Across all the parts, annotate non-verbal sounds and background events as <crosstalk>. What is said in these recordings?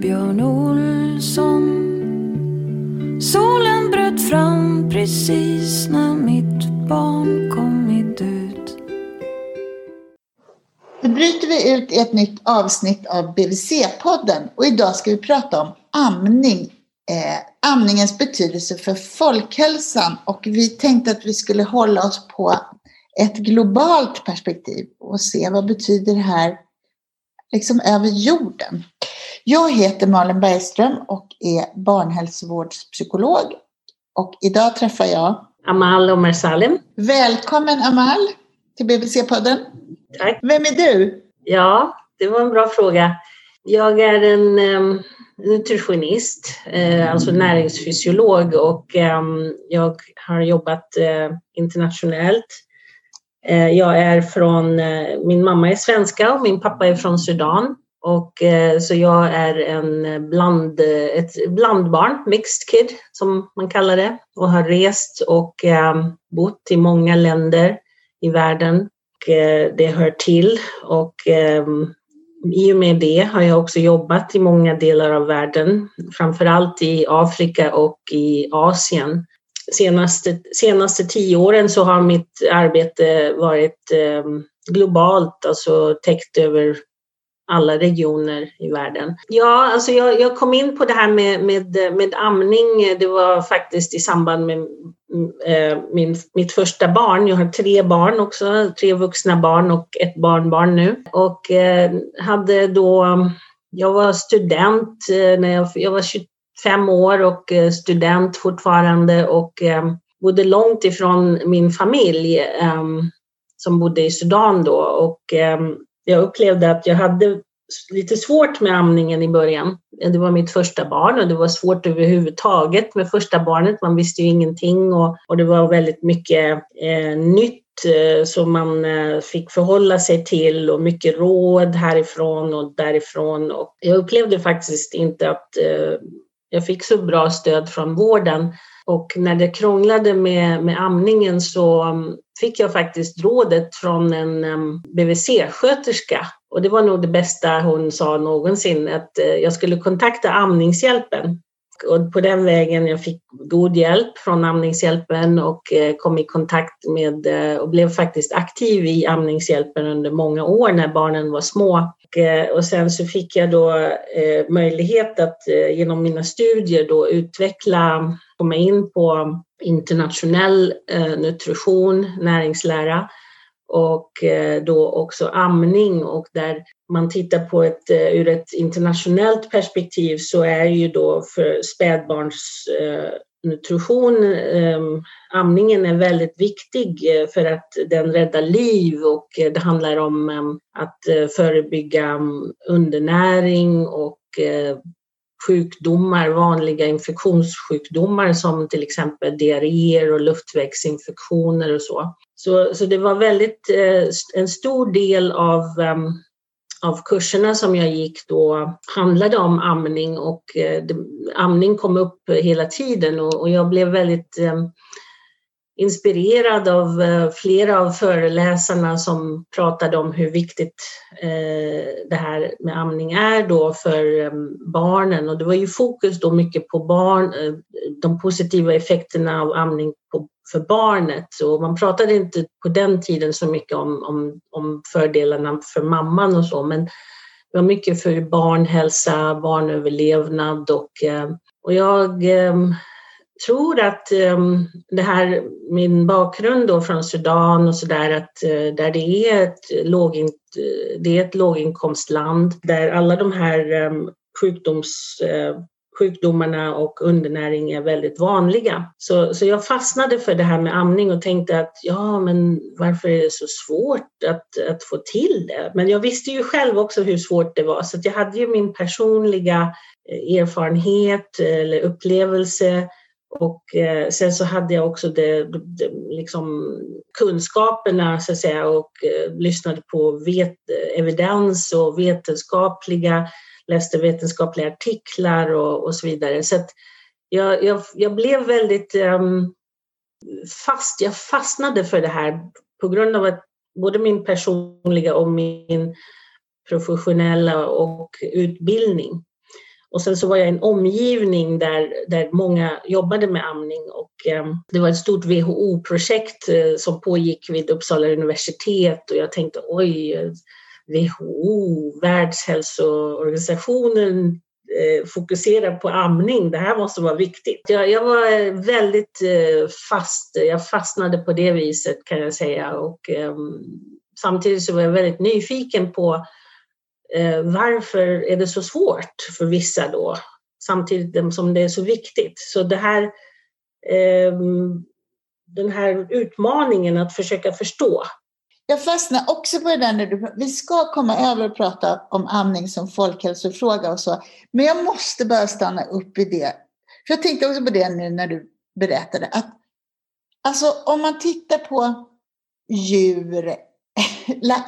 Björn Olsson. Solen bröt fram precis när mitt barn kommit ut. Nu bryter vi ut i ett nytt avsnitt av BVC-podden och idag ska vi prata om amning. Eh, amningens betydelse för folkhälsan och vi tänkte att vi skulle hålla oss på ett globalt perspektiv och se vad betyder det här liksom över jorden. Jag heter Malin Bergström och är barnhälsovårdspsykolog och idag träffar jag Amal Omer Salim. Välkommen Amal till BBC-podden. Tack. Vem är du? Ja, det var en bra fråga. Jag är en um, nutritionist, uh, alltså näringsfysiolog och um, jag har jobbat uh, internationellt Eh, jag är från, min mamma är svenska och min pappa är från Sudan. Och, eh, så jag är en bland, ett blandbarn, mixed kid som man kallar det, och har rest och eh, bott i många länder i världen. Och, eh, det hör till och eh, i och med det har jag också jobbat i många delar av världen, framförallt i Afrika och i Asien senaste, senaste tio åren så har mitt arbete varit globalt, alltså täckt över alla regioner i världen. Ja, alltså jag, jag kom in på det här med, med, med amning. Det var faktiskt i samband med eh, min, mitt första barn. Jag har tre barn också, tre vuxna barn och ett barnbarn nu. Och eh, hade då, jag var student eh, när jag, jag var 25 år och eh, student fortfarande och eh, bodde långt ifrån min familj eh, som bodde i Sudan då och jag upplevde att jag hade lite svårt med amningen i början. Det var mitt första barn och det var svårt överhuvudtaget med första barnet. Man visste ju ingenting och, och det var väldigt mycket eh, nytt eh, som man eh, fick förhålla sig till och mycket råd härifrån och därifrån. Och jag upplevde faktiskt inte att eh, jag fick så bra stöd från vården och när det krånglade med, med amningen så mm, fick jag faktiskt rådet från en mm, BVC-sköterska och det var nog det bästa hon sa någonsin att eh, jag skulle kontakta Amningshjälpen. Och på den vägen jag fick god hjälp från Amningshjälpen och eh, kom i kontakt med eh, och blev faktiskt aktiv i Amningshjälpen under många år när barnen var små. Och sen så fick jag då möjlighet att genom mina studier då utveckla, komma in på internationell eh, nutrition, näringslära och eh, då också amning och där man tittar på ett eh, ur ett internationellt perspektiv så är ju då för spädbarns nutrition, ehm, amningen är väldigt viktig för att den räddar liv och det handlar om ehm, att förebygga mm, undernäring och sjukdomar, vanliga infektionssjukdomar som till exempel diarréer och luftvägsinfektioner och så. Så, så det var väldigt eh, en stor del av um, av kurserna som jag gick då handlade om amning och eh, amning kom upp hela tiden och, och jag blev väldigt eh, inspirerad av eh, flera av föreläsarna som pratade om hur viktigt eh, det här med amning är då för eh, barnen och det var ju fokus då mycket på barn, de positiva effekterna av amning på för barnet. Och man pratade inte på den tiden så mycket om, om, om fördelarna för mamman och så, men det var mycket för barnhälsa, barnöverlevnad och, och jag tror att um, det här, min bakgrund då från Sudan och sådär, att eh, där det är ett, lågin, eh, det är ett låginkomstland där alla de här ehm, sjukdoms eh, sjukdomarna och undernäring är väldigt vanliga. Så, så jag fastnade för det här med amning och tänkte att ja, men varför är det så svårt att, att få till det? Men jag visste ju själv också hur svårt det var, så jag hade ju min personliga erfarenhet eller upplevelse och eh, sen så hade jag också det, det, liksom kunskaperna så att säga och eh, lyssnade på vet, evidens och vetenskapliga läste vetenskapliga artiklar och, och så vidare. Så jag, jag, jag, blev väldigt um, fast, jag fastnade för det här på grund av att både min personliga och min professionella och utbildning. Och sen så var jag i en omgivning där, där många jobbade med amning och eh, det var ett stort WHO-projekt eh, som pågick vid Uppsala universitet och jag tänkte oj, WHO, Världshälsoorganisationen eh, fokuserar på amning, det här måste vara viktigt. Jag, jag var eh, väldigt eh, fast, jag fastnade på det viset kan jag säga och eh, samtidigt så var jag väldigt nyfiken på eh, varför är det så svårt för vissa då, samtidigt som det är så viktigt. Så det här, eh, den här utmaningen att försöka förstå. Jag fastnar också på det där när du, vi ska komma över och prata om amning som folkhälsofråga och så, men jag måste bara stanna upp i det. För jag tänkte också på det nu när du berättade att alltså om man tittar på djur,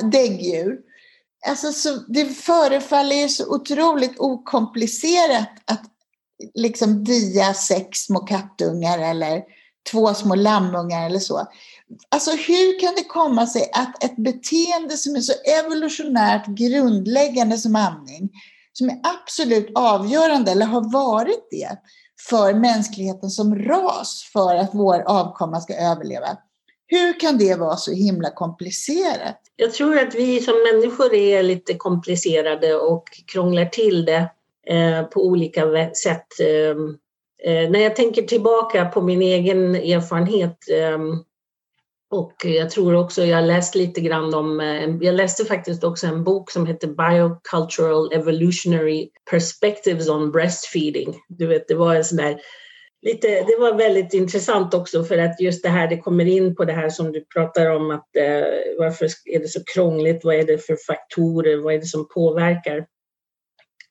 <laughs> däggdjur, Alltså, så det förefaller ju så otroligt okomplicerat att liksom dia sex små kattungar eller två små lammungar eller så. Alltså hur kan det komma sig att ett beteende som är så evolutionärt grundläggande som amning, som är absolut avgörande eller har varit det för mänskligheten som ras för att vår avkomma ska överleva, hur kan det vara så himla komplicerat? Jag tror att vi som människor är lite komplicerade och krånglar till det eh, på olika sätt. Ehm, eh, när jag tänker tillbaka på min egen erfarenhet ehm, och jag tror också jag läst lite grann om, eh, jag läste faktiskt också en bok som heter Biocultural Evolutionary Perspectives on Breastfeeding. Du vet, det var en sån där lite, det var väldigt intressant också för att just det här, det kommer in på det här som du pratar om att eh, varför är det så krångligt? Vad är det för faktorer? Vad är det som påverkar?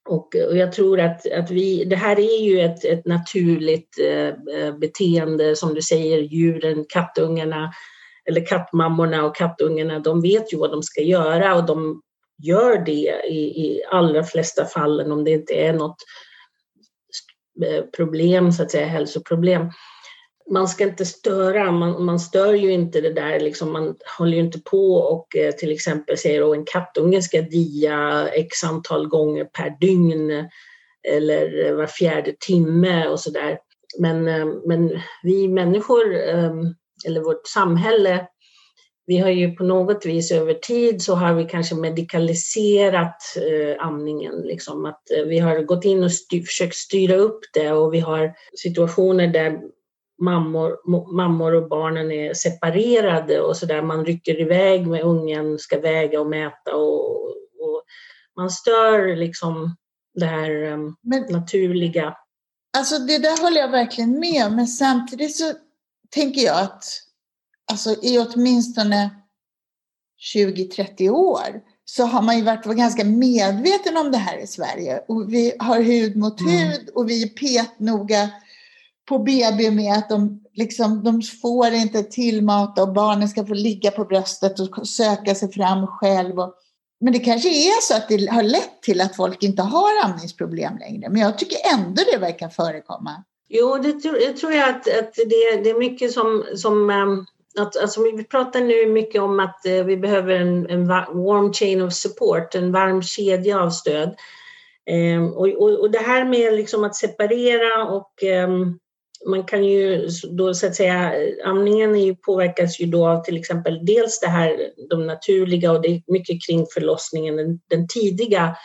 Och, och jag tror att, att vi, det här är ju ett, ett naturligt eh, eh, beteende som du säger, djuren, kattungarna eller kattmammorna och kattungarna, de vet ju vad de ska göra och de gör det i, i allra flesta fallen om det inte är något Eh, problem, så att säga, hälsoproblem. Man ska inte störa, man, man stör ju inte det där, liksom, man håller ju inte på och eh, till exempel säger att en kattunge ska dia x antal gånger per dygn eller var fjärde timme och sådär. Men, eh, men vi människor, eh, eller vårt samhälle, vi har ju på något vis över tid så har vi kanske medikaliserat eh, amningen. Liksom. Att, eh, vi har gått in och styr, försökt styra upp det och vi har situationer där mammor, mammor och barnen är separerade och så där man rycker iväg med ungen, ska väga och mäta och, och man stör liksom det här eh, men, naturliga. Alltså det där håller jag verkligen med men samtidigt så tänker jag att alltså i åtminstone 20-30 år så har man ju varit ganska medveten om det här i Sverige. Och vi har hud mot mm. hud och vi är petnoga på BB med att de, liksom, de får inte tillmata och barnen ska få ligga på bröstet och söka sig fram själv. Och, men det kanske är så att det har lett till att folk inte har amningsproblem längre. Men jag tycker ändå det verkar förekomma. Jo, det tror, jag tror jag att, att det, det är mycket som, som um att, alltså vi pratar nu mycket om att eh, vi behöver en, en, warm chain of support, en varm kedja av stöd. Eh, och, och, och, det här med liksom att separera och eh, man kan ju då så att säga, amningen ju, påverkas ju då av till exempel dels det här, de naturliga och det är mycket kring förlossningen, den, den tidiga,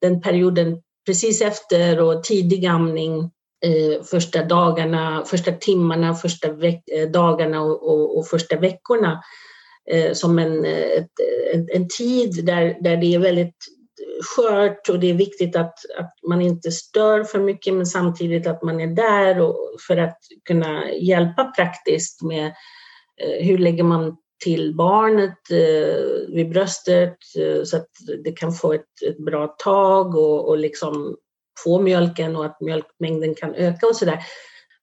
den perioden precis efter och tidig amning eh, första dagarna, första timmarna, första eh, dagarna och, och, och, första veckorna eh, som en, eh, ett, en, en, tid där, där det är väldigt skört och det är viktigt att, att man inte stör för mycket men samtidigt att man är där och, för att kunna hjälpa praktiskt med eh, hur lägger man till barnet eh, vid bröstet eh, så att det kan få ett, ett bra tag och, och liksom få mjölken och att mjölkmängden kan öka och sådär.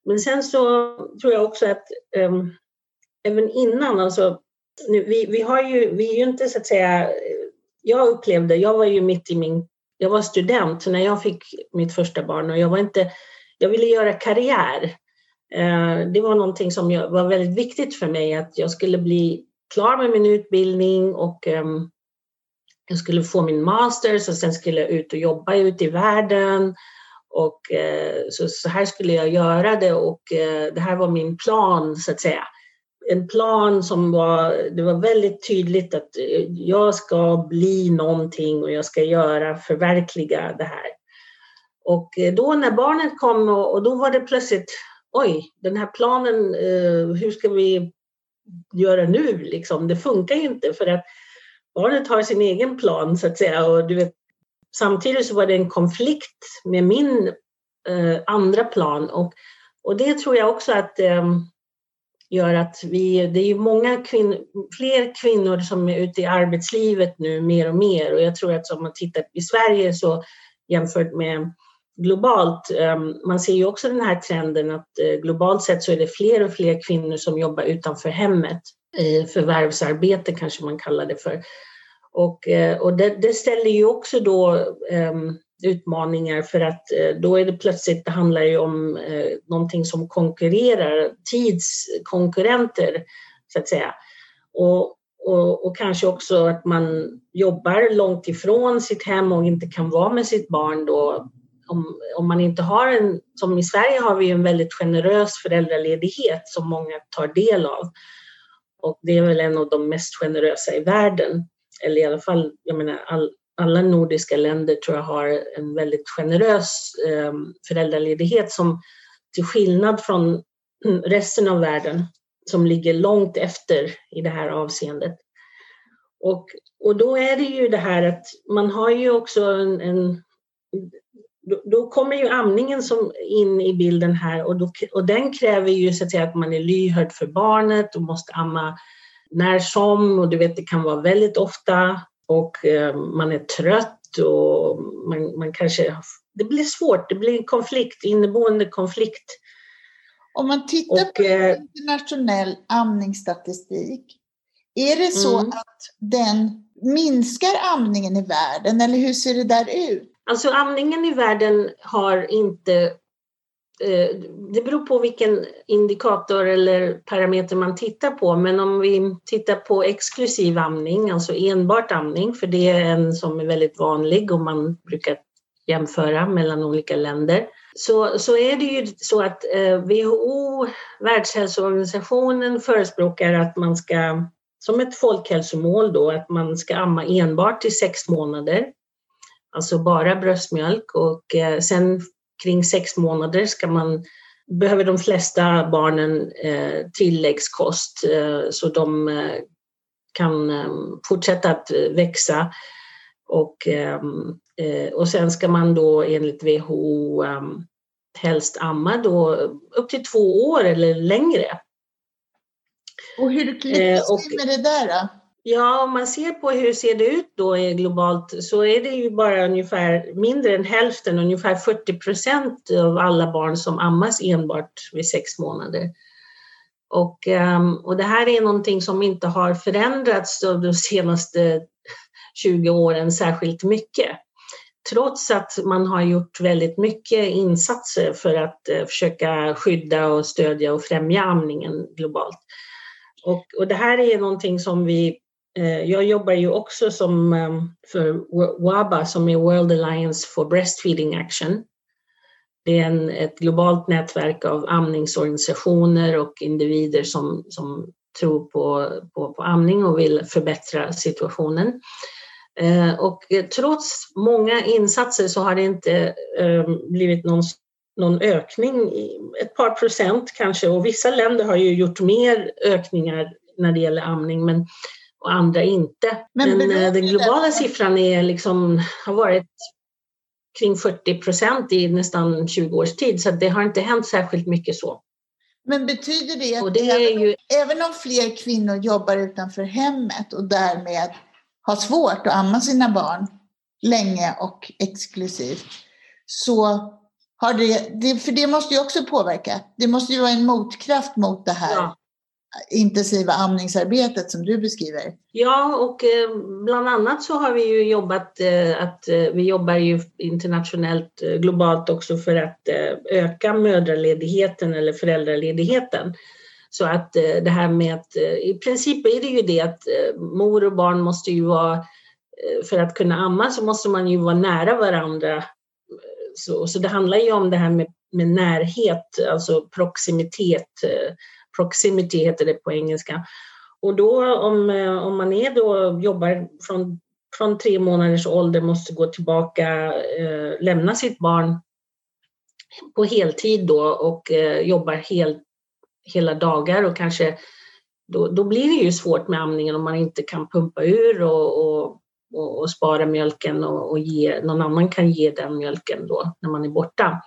Men sen så tror jag också att um, även innan, alltså, nu, vi, vi, har ju, vi är ju inte så att säga, jag upplevde, jag var ju mitt i min, jag var student när jag fick mitt första barn och jag var inte, jag ville göra karriär. Uh, det var någonting som jag, var väldigt viktigt för mig, att jag skulle bli klar med min utbildning och um, jag skulle få min masters och sen skulle jag ut och jobba ute i världen Och eh, så, så här skulle jag göra det och eh, det här var min plan så att säga. En plan som var, det var väldigt tydligt att eh, jag ska bli någonting och jag ska göra, förverkliga det här. Och eh, då när barnet kom och, och då var det plötsligt, oj, den här planen, eh, hur ska vi göra nu liksom? Det funkar ju inte för att barnet har sin egen plan så att säga och du vet, samtidigt så var det en konflikt med min eh, andra plan och, och det tror jag också att eh, gör att vi, det är ju många kvinnor, fler kvinnor som är ute i arbetslivet nu mer och mer och jag tror att om man tittar i Sverige så jämfört med globalt, eh, man ser ju också den här trenden att eh, globalt sett så är det fler och fler kvinnor som jobbar utanför hemmet, i förvärvsarbete kanske man kallar det för. Och, eh, och det, det, ställer ju också då um, utmaningar för att eh, då är det plötsligt, det handlar ju om uh, någonting som konkurrerar, tidskonkurrenter så att säga. Och, och, och, kanske också att man jobbar långt ifrån sitt hem och inte kan vara med sitt barn då. Om, om man inte har en, som i Sverige har vi en väldigt generös föräldraledighet som många tar del av. Och det är väl en av de mest generösa i världen eller i alla fall, jag menar all, alla nordiska länder tror jag har en väldigt generös eh, föräldraledighet som till skillnad från mm, resten av världen som ligger långt efter i det här avseendet. Och, och då är det ju det här att man har ju också en, en då, då, kommer ju amningen som in i bilden här och, då, och den kräver ju så att, säga, att man är lyhörd för barnet och måste amma när som och du vet det kan vara väldigt ofta och eh, man är trött och man, man kanske, det blir svårt, det blir en konflikt, inneboende konflikt. Om man tittar och, på eh, internationell amningsstatistik, är det så mm. att den minskar amningen i världen eller hur ser det där ut? Alltså amningen i världen har inte eh, det beror på vilken indikator eller parameter man tittar på, men om vi tittar på exklusiv amning, alltså enbart amning, för det är en som är väldigt vanlig och man brukar jämföra mellan olika länder, så, så är det ju så att eh, WHO, Världshälsoorganisationen, förespråkar att man ska, som ett folkhälsomål då, att man ska amma enbart i sex månader, alltså bara bröstmjölk och eh, sen kring sex månader ska man, behöver de flesta barnen eh, tilläggskost eh, så de eh, kan eh, fortsätta att växa. Och, ehm, eh, och sen ska man då enligt WHO ehm, helst amma då upp till två år eller längre. Och hur klipps eh, med det där då? Ja, om man ser på hur det ser ut då globalt så är det ju bara ungefär mindre än hälften, ungefär 40 procent av alla barn som ammas enbart vid sex månader. Och, ehm, och det här är någonting som inte har förändrats de senaste 20 åren särskilt mycket. Trots att man har gjort väldigt mycket insatser för att eh, försöka skydda och stödja och främja amningen globalt. Och, och det här är någonting som vi Eh, jag jobbar ju också som ehm, för WABA som är World Alliance for Breastfeeding Action. Det är en, ett globalt nätverk av amningsorganisationer och individer som, som tror på, på, på amning och vill förbättra situationen. Eh, och eh, trots många insatser så har det inte ehm, blivit någon, någon ökning, ett par procent kanske, och vissa länder har ju gjort mer ökningar när det gäller amning, men och andra inte. Men, Men eh, den globala siffran är liksom, har varit kring 40 procent i nästan 20 års tid, så det har inte hänt särskilt mycket så. Men betyder det att det även, ju... även om fler kvinnor jobbar utanför hemmet och därmed har svårt att amma sina barn länge och exklusivt, så har det, det, för det måste ju också påverka. Det måste ju vara en motkraft mot det här. Ja intensiva amningsarbetet som du beskriver? Ja, och eh, bland annat så har vi ju jobbat eh, att eh, vi jobbar ju internationellt, globalt också för att öka mödraledigheten eller föräldraledigheten. Så att det här med att i princip är det ju det att mor och barn måste ju vara, för att kunna amma så måste man ju vara nära varandra så, så det handlar ju om det här med, med närhet, alltså proximitet. Proximity heter det på engelska. Och då om, eh, om man är då, jobbar från, från tre månaders ålder, måste gå tillbaka, eh, lämna sitt barn på heltid då och eh, jobbar hel, hela dagar och kanske då, då blir det ju svårt med amningen om man inte kan pumpa ur och, och, och, och spara mjölken och, och, ge, någon annan kan ge den mjölken då när man är borta.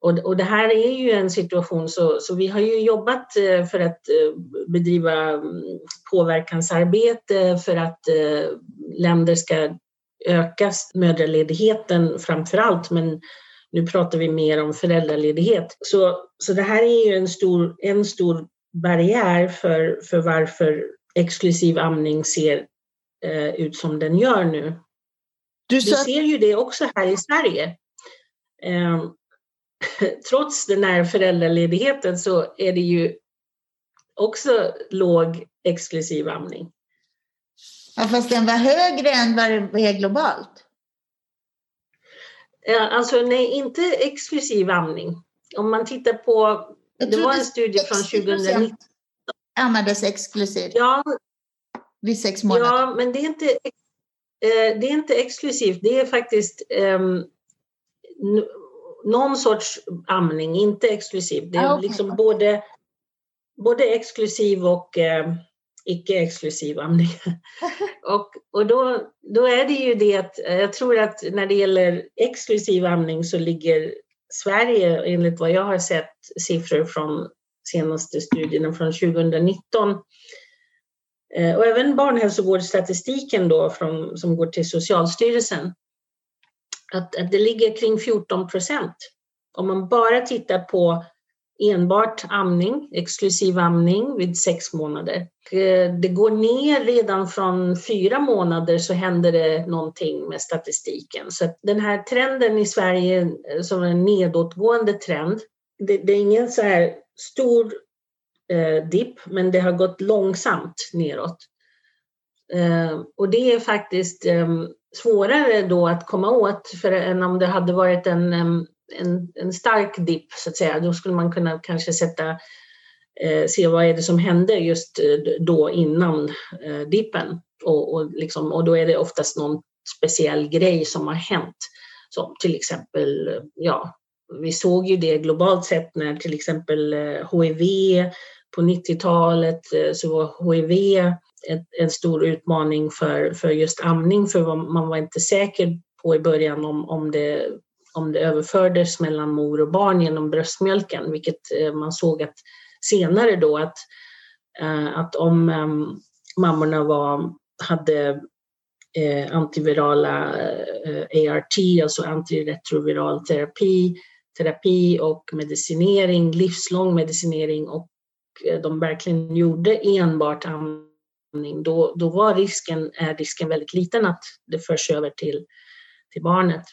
Och, och det här är ju en situation så, så vi har ju jobbat eh, för att eh, bedriva mm, påverkansarbete för att eh, länder ska öka mödraledigheten framför allt, men nu pratar vi mer om föräldraledighet. Så, så det här är ju en stor, en stor barriär för, för varför exklusiv amning ser eh, ut som den gör nu. Du. Vi ser ju det också här i Sverige. Eh, <laughs> trots den här föräldraledigheten så är det ju också låg exklusiv amning. Ja, fast den var högre än vad det är globalt. Alltså nej, inte exklusiv amning. Om man tittar på, det var en studie från 2019. Användes exklusivt? Ja. Vid sex månader? Ja, men det är inte, eh, det är inte exklusivt. Det är faktiskt um, någon sorts amning, inte exklusiv. Det är ah, okay. liksom både, både exklusiv och eh, icke-exklusiv amning. <laughs> och och då, då är det ju det att jag tror att när det gäller exklusiv amning så ligger Sverige, enligt vad jag har sett siffror från senaste studierna från 2019, eh, och även barnhälsovårdsstatistiken då från, som går till Socialstyrelsen, att, att det ligger kring 14 procent. Om man bara tittar på enbart amning, exklusiv amning vid sex månader. Eh, det går ner redan från fyra månader så händer det någonting med statistiken. Så den här trenden i Sverige som som en nedåtgående trend, det, det är ingen så här stor eh, dipp, men det har gått långsamt neråt. Eh, och det är faktiskt eh, svårare då att komma åt för än om det hade varit en en, en stark dipp så att säga, då skulle man kunna kanske sätta eh, se vad är det som hände just eh, då innan eh, dippen. Och, och, liksom, och då är det oftast någon speciell grej som har hänt. Som till exempel, ja, vi såg ju det globalt sett när till exempel eh, HIV på 90-talet eh, så var HIV ett, en stor utmaning för, för just amning för man var inte säker på i början om, om det om det överfördes mellan mor och barn genom bröstmjölken, vilket eh, man såg att senare då att, eh, att om ehm, mammorna var, hade eh, antivirala eh, ART, alltså antiretroviral terapi, terapi och medicinering, livslång medicinering och de verkligen gjorde enbart amning, då, då var risken, är risken väldigt liten att det förs över till, till barnet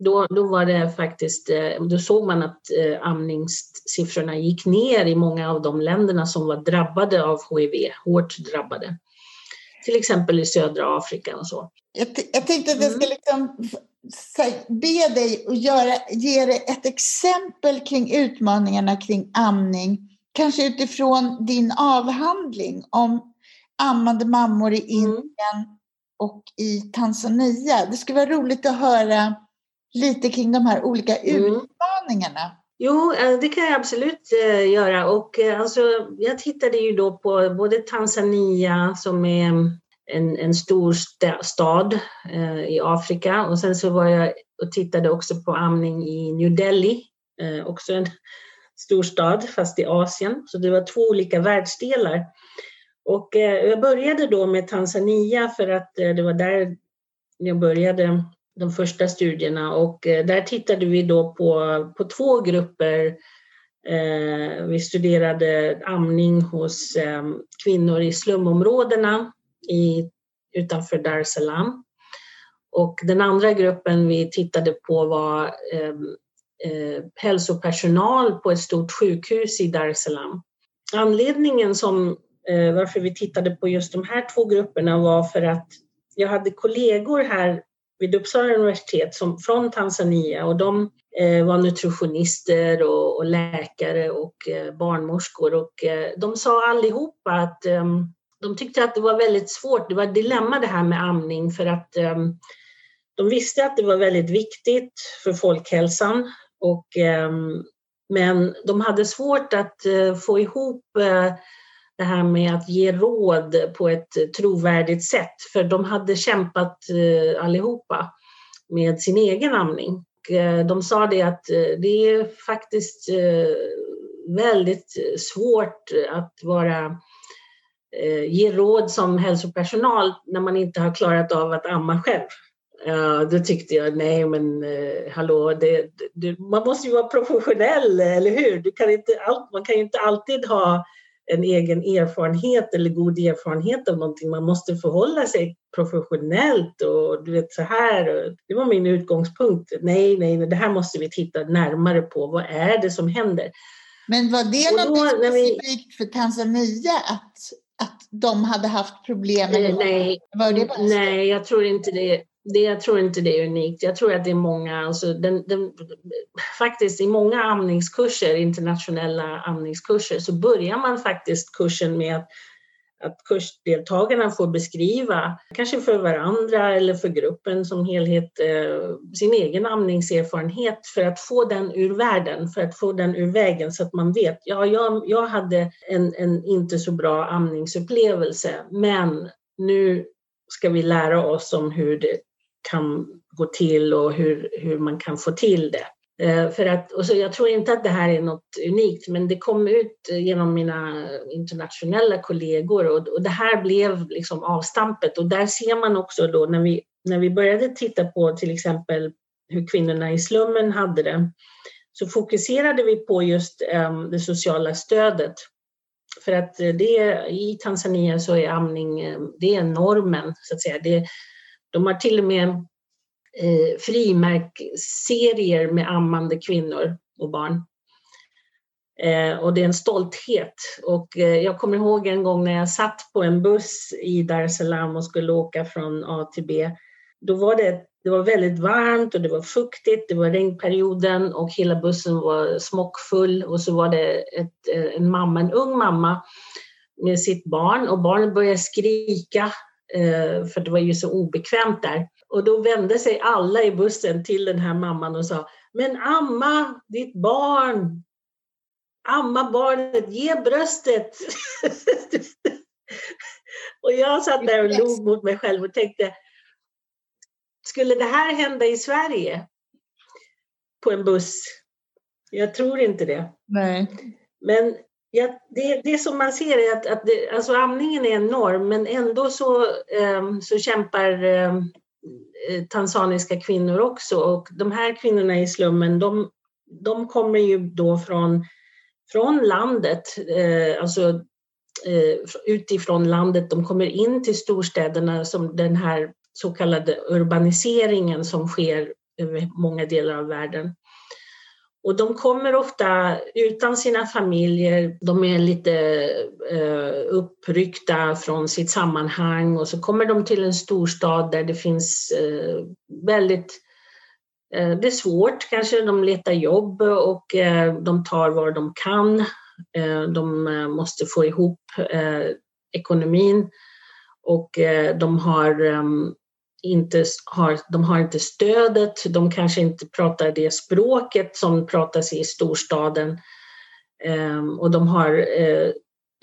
då, då var det faktiskt, eh, då såg man att eh, amningssiffrorna gick ner i många av de länderna som var drabbade av HIV, hårt drabbade. Till exempel i södra Afrika och så. Jag, jag tänkte att jag ska mm. liksom be dig att göra, ge dig ett exempel kring utmaningarna kring amning. Kanske utifrån din avhandling om ammande mammor i mm. Indien mm. och i Tanzania. Det skulle vara roligt att höra lite kring de här olika mm. utmaningarna? Jo, eh, det kan jag absolut eh, göra. Och eh, alltså, jag tittade ju då på både Tanzania som är en, en stor stad i Afrika och sen så var jag och tittade också på amning i New Delhi, också en stor stad fast i Asien. Så det var två olika världsdelar. Och eh, jag började då med Tanzania för att eh, det var där jag började de första studierna och eh, där tittade vi då på, på två grupper. Vi studerade amning hos kvinnor i slumområdena i, utanför Dar es Salaam. Och den andra gruppen vi tittade på var eh, hälsopersonal på ett stort sjukhus i Dar es Salaam. Anledningen som, Eh, varför vi tittade på just de här två grupperna var för att jag hade kollegor här vid Uppsala universitet som, från Tanzania och de eh, var nutritionister och, och läkare och eh, barnmorskor. Och eh, de sa allihopa att eh, de tyckte att det var väldigt svårt, det var ett dilemma det här med amning för att eh, de visste att det var väldigt viktigt för folkhälsan. Och men de hade svårt att eh, få ihop eh, det här med att ge råd på ett trovärdigt sätt, för de hade kämpat eh, allihopa med sin egen amning. Eh, de sa det att eh, det är faktiskt väldigt svårt att vara ge råd som hälsopersonal när man inte har klarat av att amma själv. Ja, då tyckte jag, nej men eh, hallå, det, det, man måste ju vara professionell, eller hur? Du kan inte, man kan ju inte alltid ha en egen erfarenhet eller god erfarenhet av någonting. Man måste förhålla sig professionellt och du vet så här. Det var min utgångspunkt. Nej, nej, det här måste vi titta närmare på. Vad är det som händer? Men var det något specifikt för Tanzania att, att de hade haft problem? Eller nej, var det nej, jag tror inte det det, jag tror inte det är unikt. Jag tror att det är många, alltså den, den, faktiskt i många amningskurser, internationella amningskurser, så börjar man faktiskt kursen med att, att kursdeltagarna får beskriva, kanske för varandra eller för gruppen som helhet, eh, sin egen amningserfarenhet för att få den ur världen, för att få den ur vägen så att man vet, ja, jag, jag hade en, en inte så bra amningsupplevelse, men nu ska vi lära oss om hur det kan gå till och hur, hur man kan få till det. Eh, för att, och så jag tror inte att det här är något unikt, men det kom ut eh, genom mina internationella kollegor och, och det här blev liksom avstampet. Och där ser man också då när vi, när vi började titta på till exempel hur kvinnorna i slummen hade det, så fokuserade vi på just um, det sociala stödet. För att eh, det, i Tanzania så är amning det är normen, så att säga. Det, de har till och med eh, frimärksserier med ammande kvinnor och barn. Eh, och det är en stolthet. Och eh, jag kommer ihåg en gång när jag satt på en buss i Dar es Salaam och skulle åka från A till B. Då var det, det var väldigt varmt och det var fuktigt, det var regnperioden och hela bussen var smockfull och så var det ett, eh, en mamma, en ung mamma med sitt barn och barnet började skrika för det var ju så obekvämt där. Och då vände sig alla i bussen till den här mamman och sa Men amma ditt barn! Amma barnet, ge bröstet! <laughs> och jag satt där och log mot mig själv och tänkte Skulle det här hända i Sverige? På en buss? Jag tror inte det. Nej. Men Ja, det, det som man ser är att, att det, alltså amningen är enorm men ändå så, um, så kämpar um, tanzaniska kvinnor också och de här kvinnorna i slummen de, de kommer ju då från, från landet, eh, alltså eh, utifrån landet, de kommer in till storstäderna som den här så kallade urbaniseringen som sker över många delar av världen. Och de kommer ofta utan sina familjer, de är lite eh, uppryckta från sitt sammanhang och så kommer de till en storstad där det finns eh, väldigt eh, det är svårt kanske, de letar jobb och eh, de tar vad de kan. Eh, de eh, måste få ihop eh, ekonomin. Och eh, de har ehm, inte har, de har inte stödet, de kanske inte pratar det språket som pratas i storstaden ehm, och de har eh,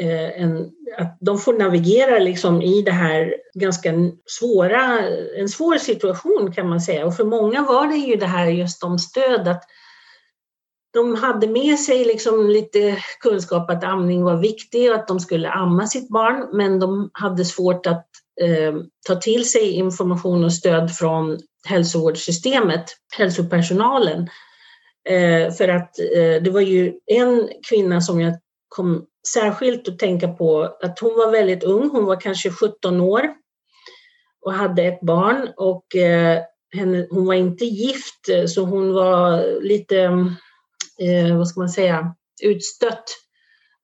eh, en, att de får navigera liksom i det här ganska svåra, en svår situation kan man säga. Och för många var det ju det här just om stöd, att de hade med sig liksom lite kunskap att amning var viktig och att de skulle amma sitt barn, men de hade svårt att eh, ta till sig information och stöd från hälsovårdssystemet, hälsopersonalen. Eh, för att eh, det var ju en kvinna som jag kom särskilt att tänka på att hon var väldigt ung, hon var kanske 17 år och hade ett barn och eh, henne, hon var inte gift eh, så hon var lite, mm, eh, vad ska man säga, utstött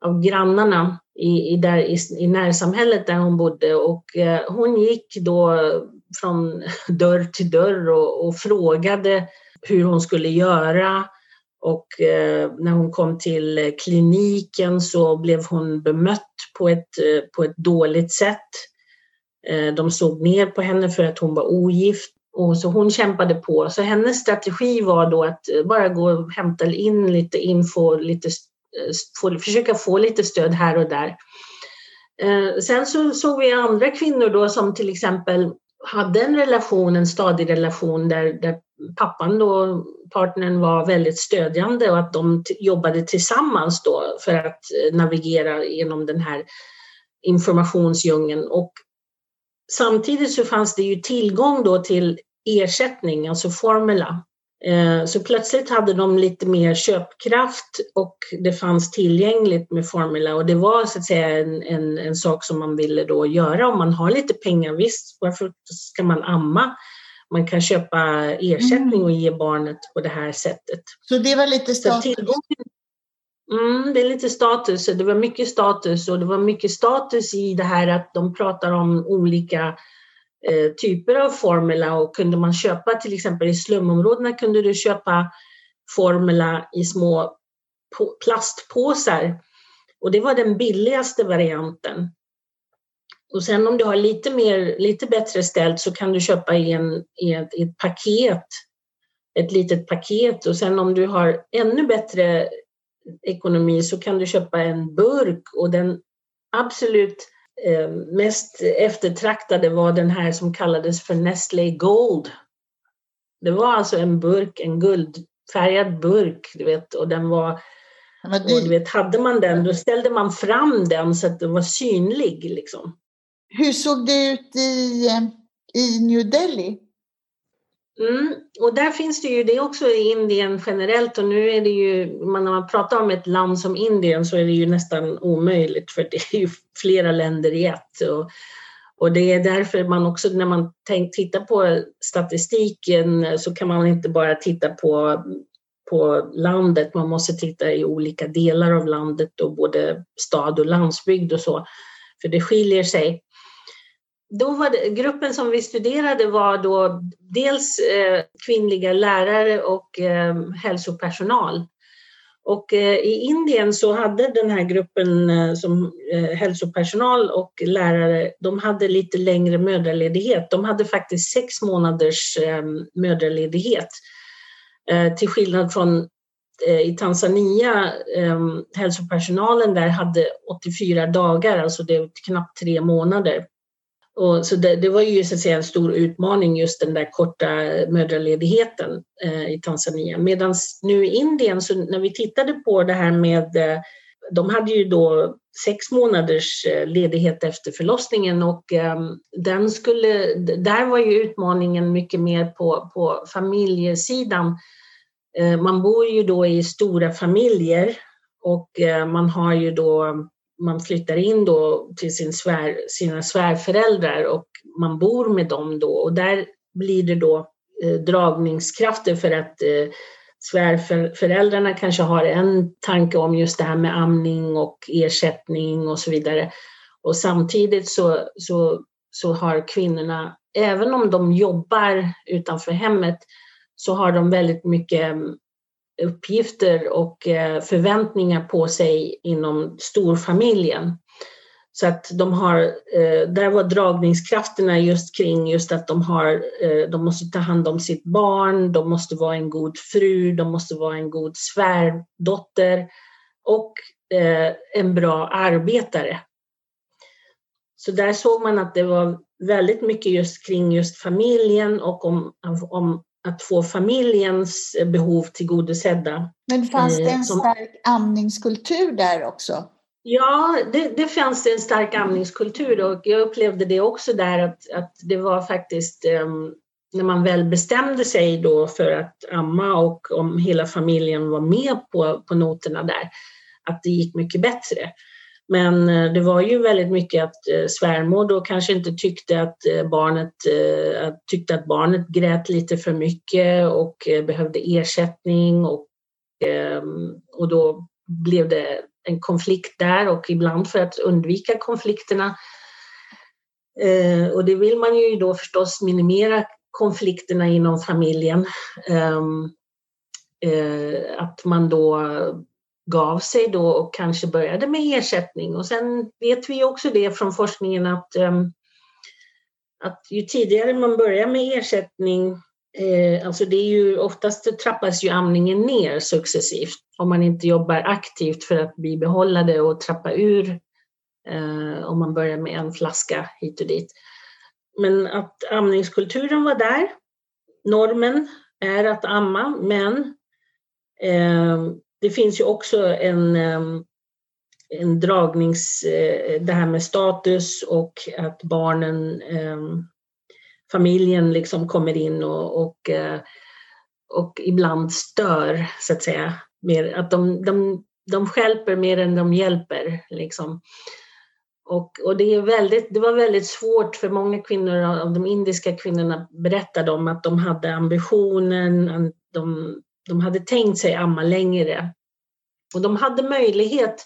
av grannarna i, i, där, i, i närsamhället där hon bodde och eh, hon gick då från <laughs> dörr till dörr och, och frågade hur hon skulle göra. Och eh, när hon kom till kliniken så blev hon bemött på ett, eh, på ett dåligt sätt. Eh, de såg ner på henne för att hon var ogift. Och så hon kämpade på. Så hennes strategi var då att eh, bara gå och hämta in lite info, lite, eh, få, försöka få lite stöd här och där. Eh, sen så såg vi andra kvinnor då som till exempel hade en relation, en stadig relation där, där pappan då, partnern var väldigt stödjande och att de jobbade tillsammans då för att navigera genom den här informationsdjungeln. Och samtidigt så fanns det ju tillgång då till ersättning, alltså formula. Eh, så plötsligt hade de lite mer köpkraft och det fanns tillgängligt med Formula och det var så att säga en, en, en sak som man ville då göra om man har lite pengar. Visst, varför ska man amma? Man kan köpa ersättning mm. och ge barnet på det här sättet. Så det var lite status? Mm, det är lite status. Det var mycket status och det var mycket status i det här att de pratar om olika Eh, typer av formula och kunde man köpa till exempel i slumområdena kunde du köpa formula i små plastpåsar och det var den billigaste varianten. Och sen om du har lite, mer, lite bättre ställt så kan du köpa i, en, i ett, i ett paket, ett litet paket och sen om du har ännu bättre ekonomi så kan du köpa en burk och den absolut Eh, mest eftertraktade var den här som kallades för Nestlé Gold. Det var alltså en burk, en guldfärgad burk, du vet, och den var och du vet, hade man den, då ställde man fram den så att den var synlig. Liksom. Hur såg det ut i, eh, i New Delhi? Mm, och där finns det ju, det också i Indien generellt och nu är det ju, när man pratar om ett land som Indien så är det ju nästan omöjligt för det är ju flera länder i ett. Och, och det är därför man också när man tänk, tittar på statistiken så kan man inte bara titta på, på landet, man måste titta i olika delar av landet och både stad och landsbygd och så. För det skiljer sig då var det, gruppen som vi studerade var då dels eh, kvinnliga lärare och eh, hälsopersonal. Och eh, i Indien så hade den här gruppen eh, som eh, hälsopersonal och lärare, de hade lite längre mödraledighet. De hade faktiskt sex månaders eh, mödraledighet. till skillnad från i Tanzania, hälsopersonalen där hade 84 dagar, alltså det är knappt tre månader. Och så det, det, var ju så att säga en stor utmaning just den där korta mödraledigheten eh, i Tanzania. Medan nu i Indien, så när vi tittade på det här med eh, de hade ju då sex månaders eh, ledighet efter förlossningen och eh, den skulle, där var ju utmaningen mycket mer på, på familjesidan. Eh, man bor ju då i stora familjer och eh, man har ju då man flyttar in då till sin svär, sina svärföräldrar och man bor med dem då och där blir det då eh, dragningskrafter för att eh, svärföräldrarna kanske har en tanke om just det här med amning och ersättning och så vidare. Och samtidigt så, så, så har kvinnorna, även om de jobbar utanför hemmet, så har de väldigt mycket uppgifter och eh, förväntningar på sig inom storfamiljen. Så att de har, eh, där var dragningskrafterna just kring just att de har, eh, de måste ta hand om sitt barn, de måste vara en god fru, de måste vara en god svärdotter och en bra arbetare. Så där såg man att det var väldigt mycket just kring just familjen och om, om att få familjens behov tillgodosedda. Men fanns det en eh, stark amningskultur där också? Ja, det, det fanns en stark amningskultur och jag upplevde det också där att, att det var faktiskt um, när man väl bestämde sig då för att amma och om hela familjen var med på, på noterna där, att det gick mycket bättre. Men eh, det var ju väldigt mycket att eh, svärmor då kanske inte tyckte att eh, barnet, tyckte att barnet grät lite för mycket och behövde ersättning och, ehm, och då blev det en konflikt där och ibland för att undvika konflikterna och det vill man ju då förstås minimera konflikterna inom familjen. Ehm, att man då gav sig då och kanske började med ersättning. Och sen vet vi också det från forskningen att, ehm, att ju tidigare man börjar med ersättning, eh, alltså det är ju oftast trappas ju amningen ner successivt om man inte jobbar aktivt för att bibehålla det och trappa ur eh, om man börjar med en flaska hit och dit. Men att amningskulturen var där. Normen är att amma, men ehm, det finns ju också en, ehm, en dragnings... Eh, det här med status och att barnen, ehm, familjen liksom kommer in och, och, eh, och ibland stör, så att säga. Mer, att de, de, de skälper mer än de hjälper. Liksom. Och, och det, är väldigt, det var väldigt svårt för många kvinnor av de indiska kvinnorna berättade om att de hade ambitionen, de, de hade tänkt sig amma längre. Och de hade möjlighet.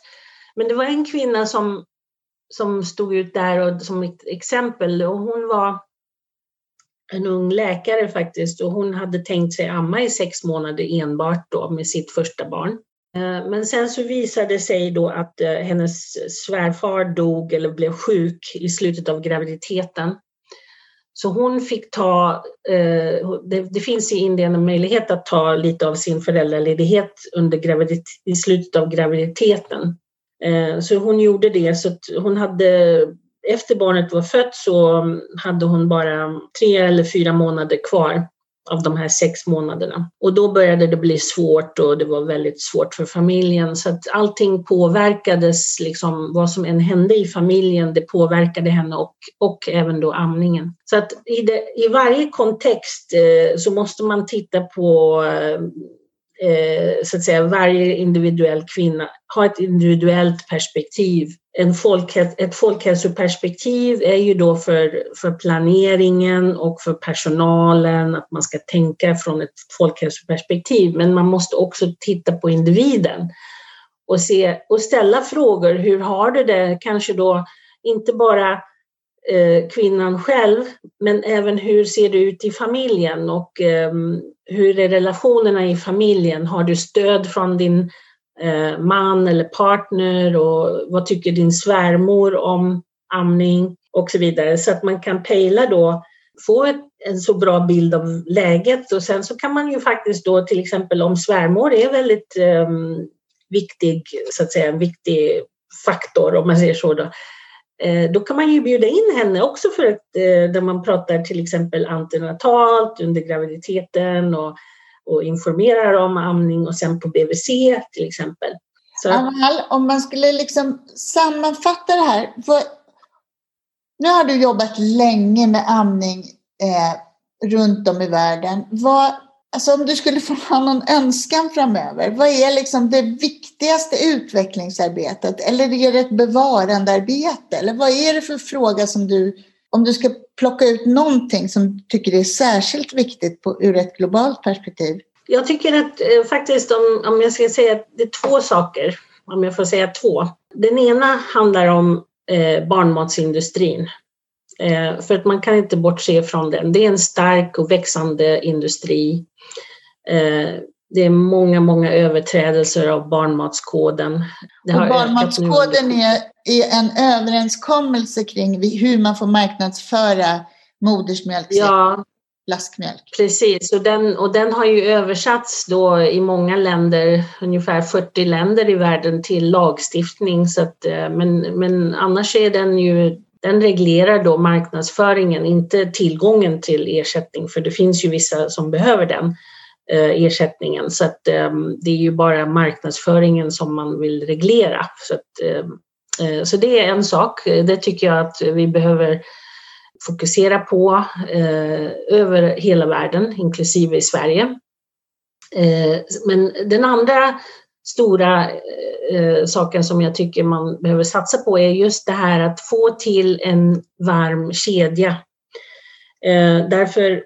Men det var en kvinna som, som stod ut där och, som ett exempel och hon var en ung läkare faktiskt och hon hade tänkt sig amma i sex månader enbart då med sitt första barn. Eh, men sen så visade det sig då att eh, hennes svärfar dog eller blev sjuk i slutet av graviditeten. Så hon fick ta, eh, det, finns i Indien en möjlighet att ta lite av sin föräldraledighet under graviditet, i slutet av graviditeten. Eh, så hon gjorde det, så hon hade, efter barnet var fött så hade hon bara tre eller fyra månader kvar av de här sex månaderna. Och då började det bli svårt och det var väldigt svårt för familjen. Så att allting påverkades, liksom, vad som än hände i familjen, det påverkade henne och, och även då amningen. Så att i, det, i varje kontext eh, så måste man titta på eh, eh, så att säga, varje individuell kvinna ha ett individuellt perspektiv. En folkhäl ett folkhälsoperspektiv är ju då för, för planeringen och för personalen, att man ska tänka från ett folkhälsoperspektiv, men man måste också titta på individen och, se, och ställa frågor. Hur har du det? Kanske då inte bara eh, kvinnan själv, men även hur ser det ut i familjen och eh, hur är relationerna i familjen? Har du stöd från din eh, man eller partner? Och vad tycker din svärmor om amning? Och så vidare. Så att man kan pejla då, få ett, en så bra bild av läget. Och sen så kan man ju faktiskt då till exempel om svärmor är väldigt um, viktig, så att säga, en viktig faktor om man säger så då, Eh, då kan man ju bjuda in henne också för att eh, där man pratar till exempel antenatalt under graviditeten och, och informerar om amning och sen på BVC till exempel. Så. Amal, om man skulle liksom sammanfatta det här. För, nu har du jobbat länge med amning eh, runt om i världen. Vad, Alltså om du skulle få ha någon önskan framöver, vad är liksom det viktigaste utvecklingsarbetet? Eller är det ett bevarandearbete? Eller vad är det för fråga som du, om du ska plocka ut någonting som du tycker är särskilt viktigt på, ur ett globalt perspektiv? Jag tycker att eh, faktiskt om, om jag ska säga det är två saker, om jag får säga två. Den ena handlar om eh, barnmatsindustrin. Eh, för att man kan inte bortse från den. Det är en stark och växande industri. Eh, det är många, många överträdelser av barnmatskoden. barnmatskoden är, är en överenskommelse kring hur man får marknadsföra modersmjölk, ja, flaskmjölk. Precis, och den, och den har ju översatts då i många länder, ungefär 40 länder i världen, till lagstiftning. Så att, eh, men, men annars är den ju den reglerar då marknadsföringen, inte tillgången till ersättning, för det finns ju vissa som behöver den eh, ersättningen. Så att, eh, det är ju bara marknadsföringen som man vill reglera. Så, att, eh, så det är en sak. Det tycker jag att vi behöver fokusera på över hela världen, inklusive i Sverige. Men den andra stora eh, saken som jag tycker man behöver satsa på är just det här att få till en varm kedja. Eh, därför,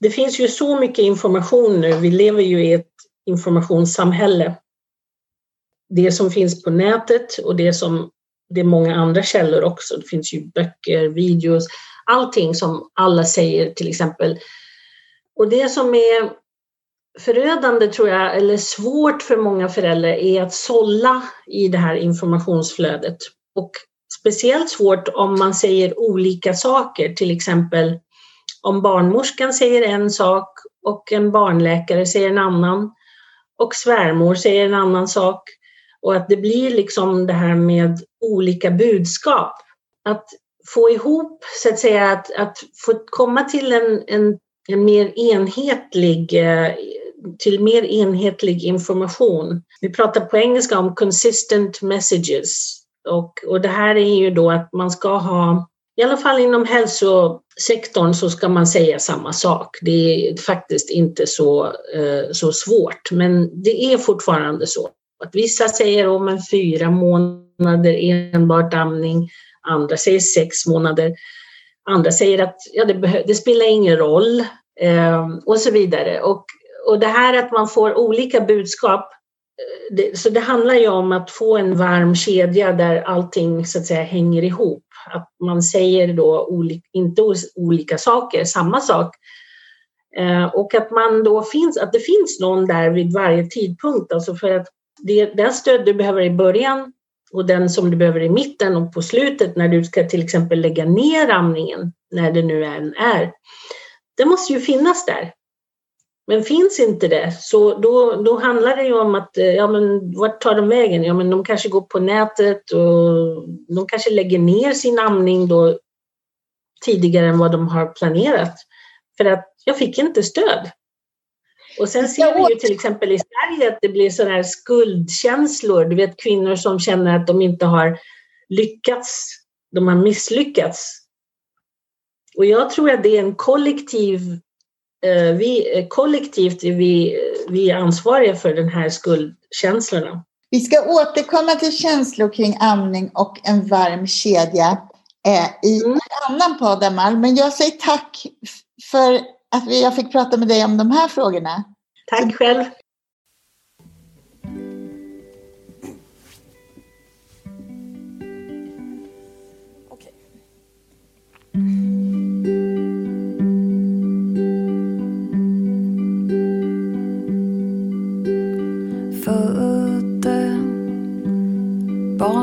det finns ju så mycket information nu. Vi lever ju i ett informationssamhälle. Det som finns på nätet och det som det är många andra källor också. Det finns ju böcker, videos, allting som alla säger till exempel. Och det som är förödande tror jag, eller svårt för många föräldrar, är att sålla i det här informationsflödet. Och speciellt svårt om man säger olika saker, till exempel om barnmorskan säger en sak och en barnläkare säger en annan och svärmor säger en annan sak och att det blir liksom det här med olika budskap. Att få ihop, så att säga, att, att få komma till en, en, en mer enhetlig eh, till mer enhetlig information. Vi pratar på engelska om consistent messages och, och det här är ju då att man ska ha i alla fall inom hälsosektorn så ska man säga samma sak. Det är faktiskt inte så, eh, så svårt, men det är fortfarande så. Att vissa säger om en fyra månader enbart amning, andra säger sex månader, andra säger att ja, det, det spelar ingen roll eh, och så vidare. Och, och det här att man får olika budskap eh, det, så det handlar ju om att få en varm kedja där allting så att säga hänger ihop. Att man säger då olika, inte olika saker, samma sak. Eh, och att man då finns, att det finns någon där vid varje tidpunkt. Alltså för att det, den stöd du behöver i början och den som du behöver i mitten och på slutet när du ska till exempel lägga ner amningen, när det nu än är. Det måste ju finnas där. Men finns inte det, så då, då handlar det ju om att, eh, ja men vart tar de vägen? Ja men de kanske går på nätet och de kanske lägger ner sin amning då tidigare än vad de har planerat. För att jag fick inte stöd. Och sen ser vi ju till exempel i Sverige att det blir sådana här skuldkänslor. Du vet kvinnor som känner att de inte har lyckats, de har misslyckats. Och jag tror att det är en kollektiv vi, eh, kollektivt är vi, vi är ansvariga för den här skuldkänslorna. Vi ska återkomma till känslor kring amning och en varm kedja eh, i mm. en annan podd, Amal. Men jag säger tack för att jag fick prata med dig om de här frågorna. Tack själv.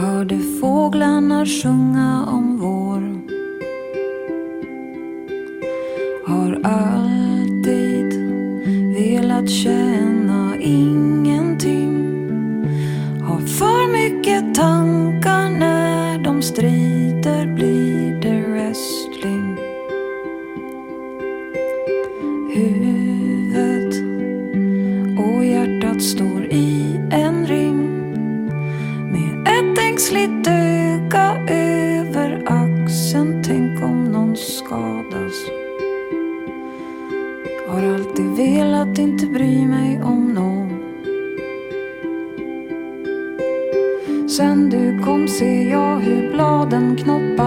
Hörde fåglarna sjunga om vår.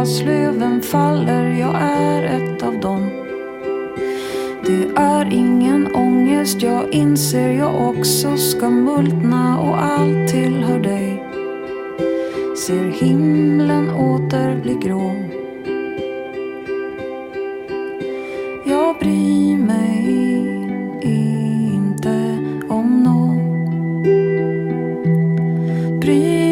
Knoppas, löven faller. Jag är ett av dem. Det är ingen ångest, jag inser jag också ska multna och allt tillhör dig ser himlen åter bli grå. Jag bryr mig inte om någon. Bryr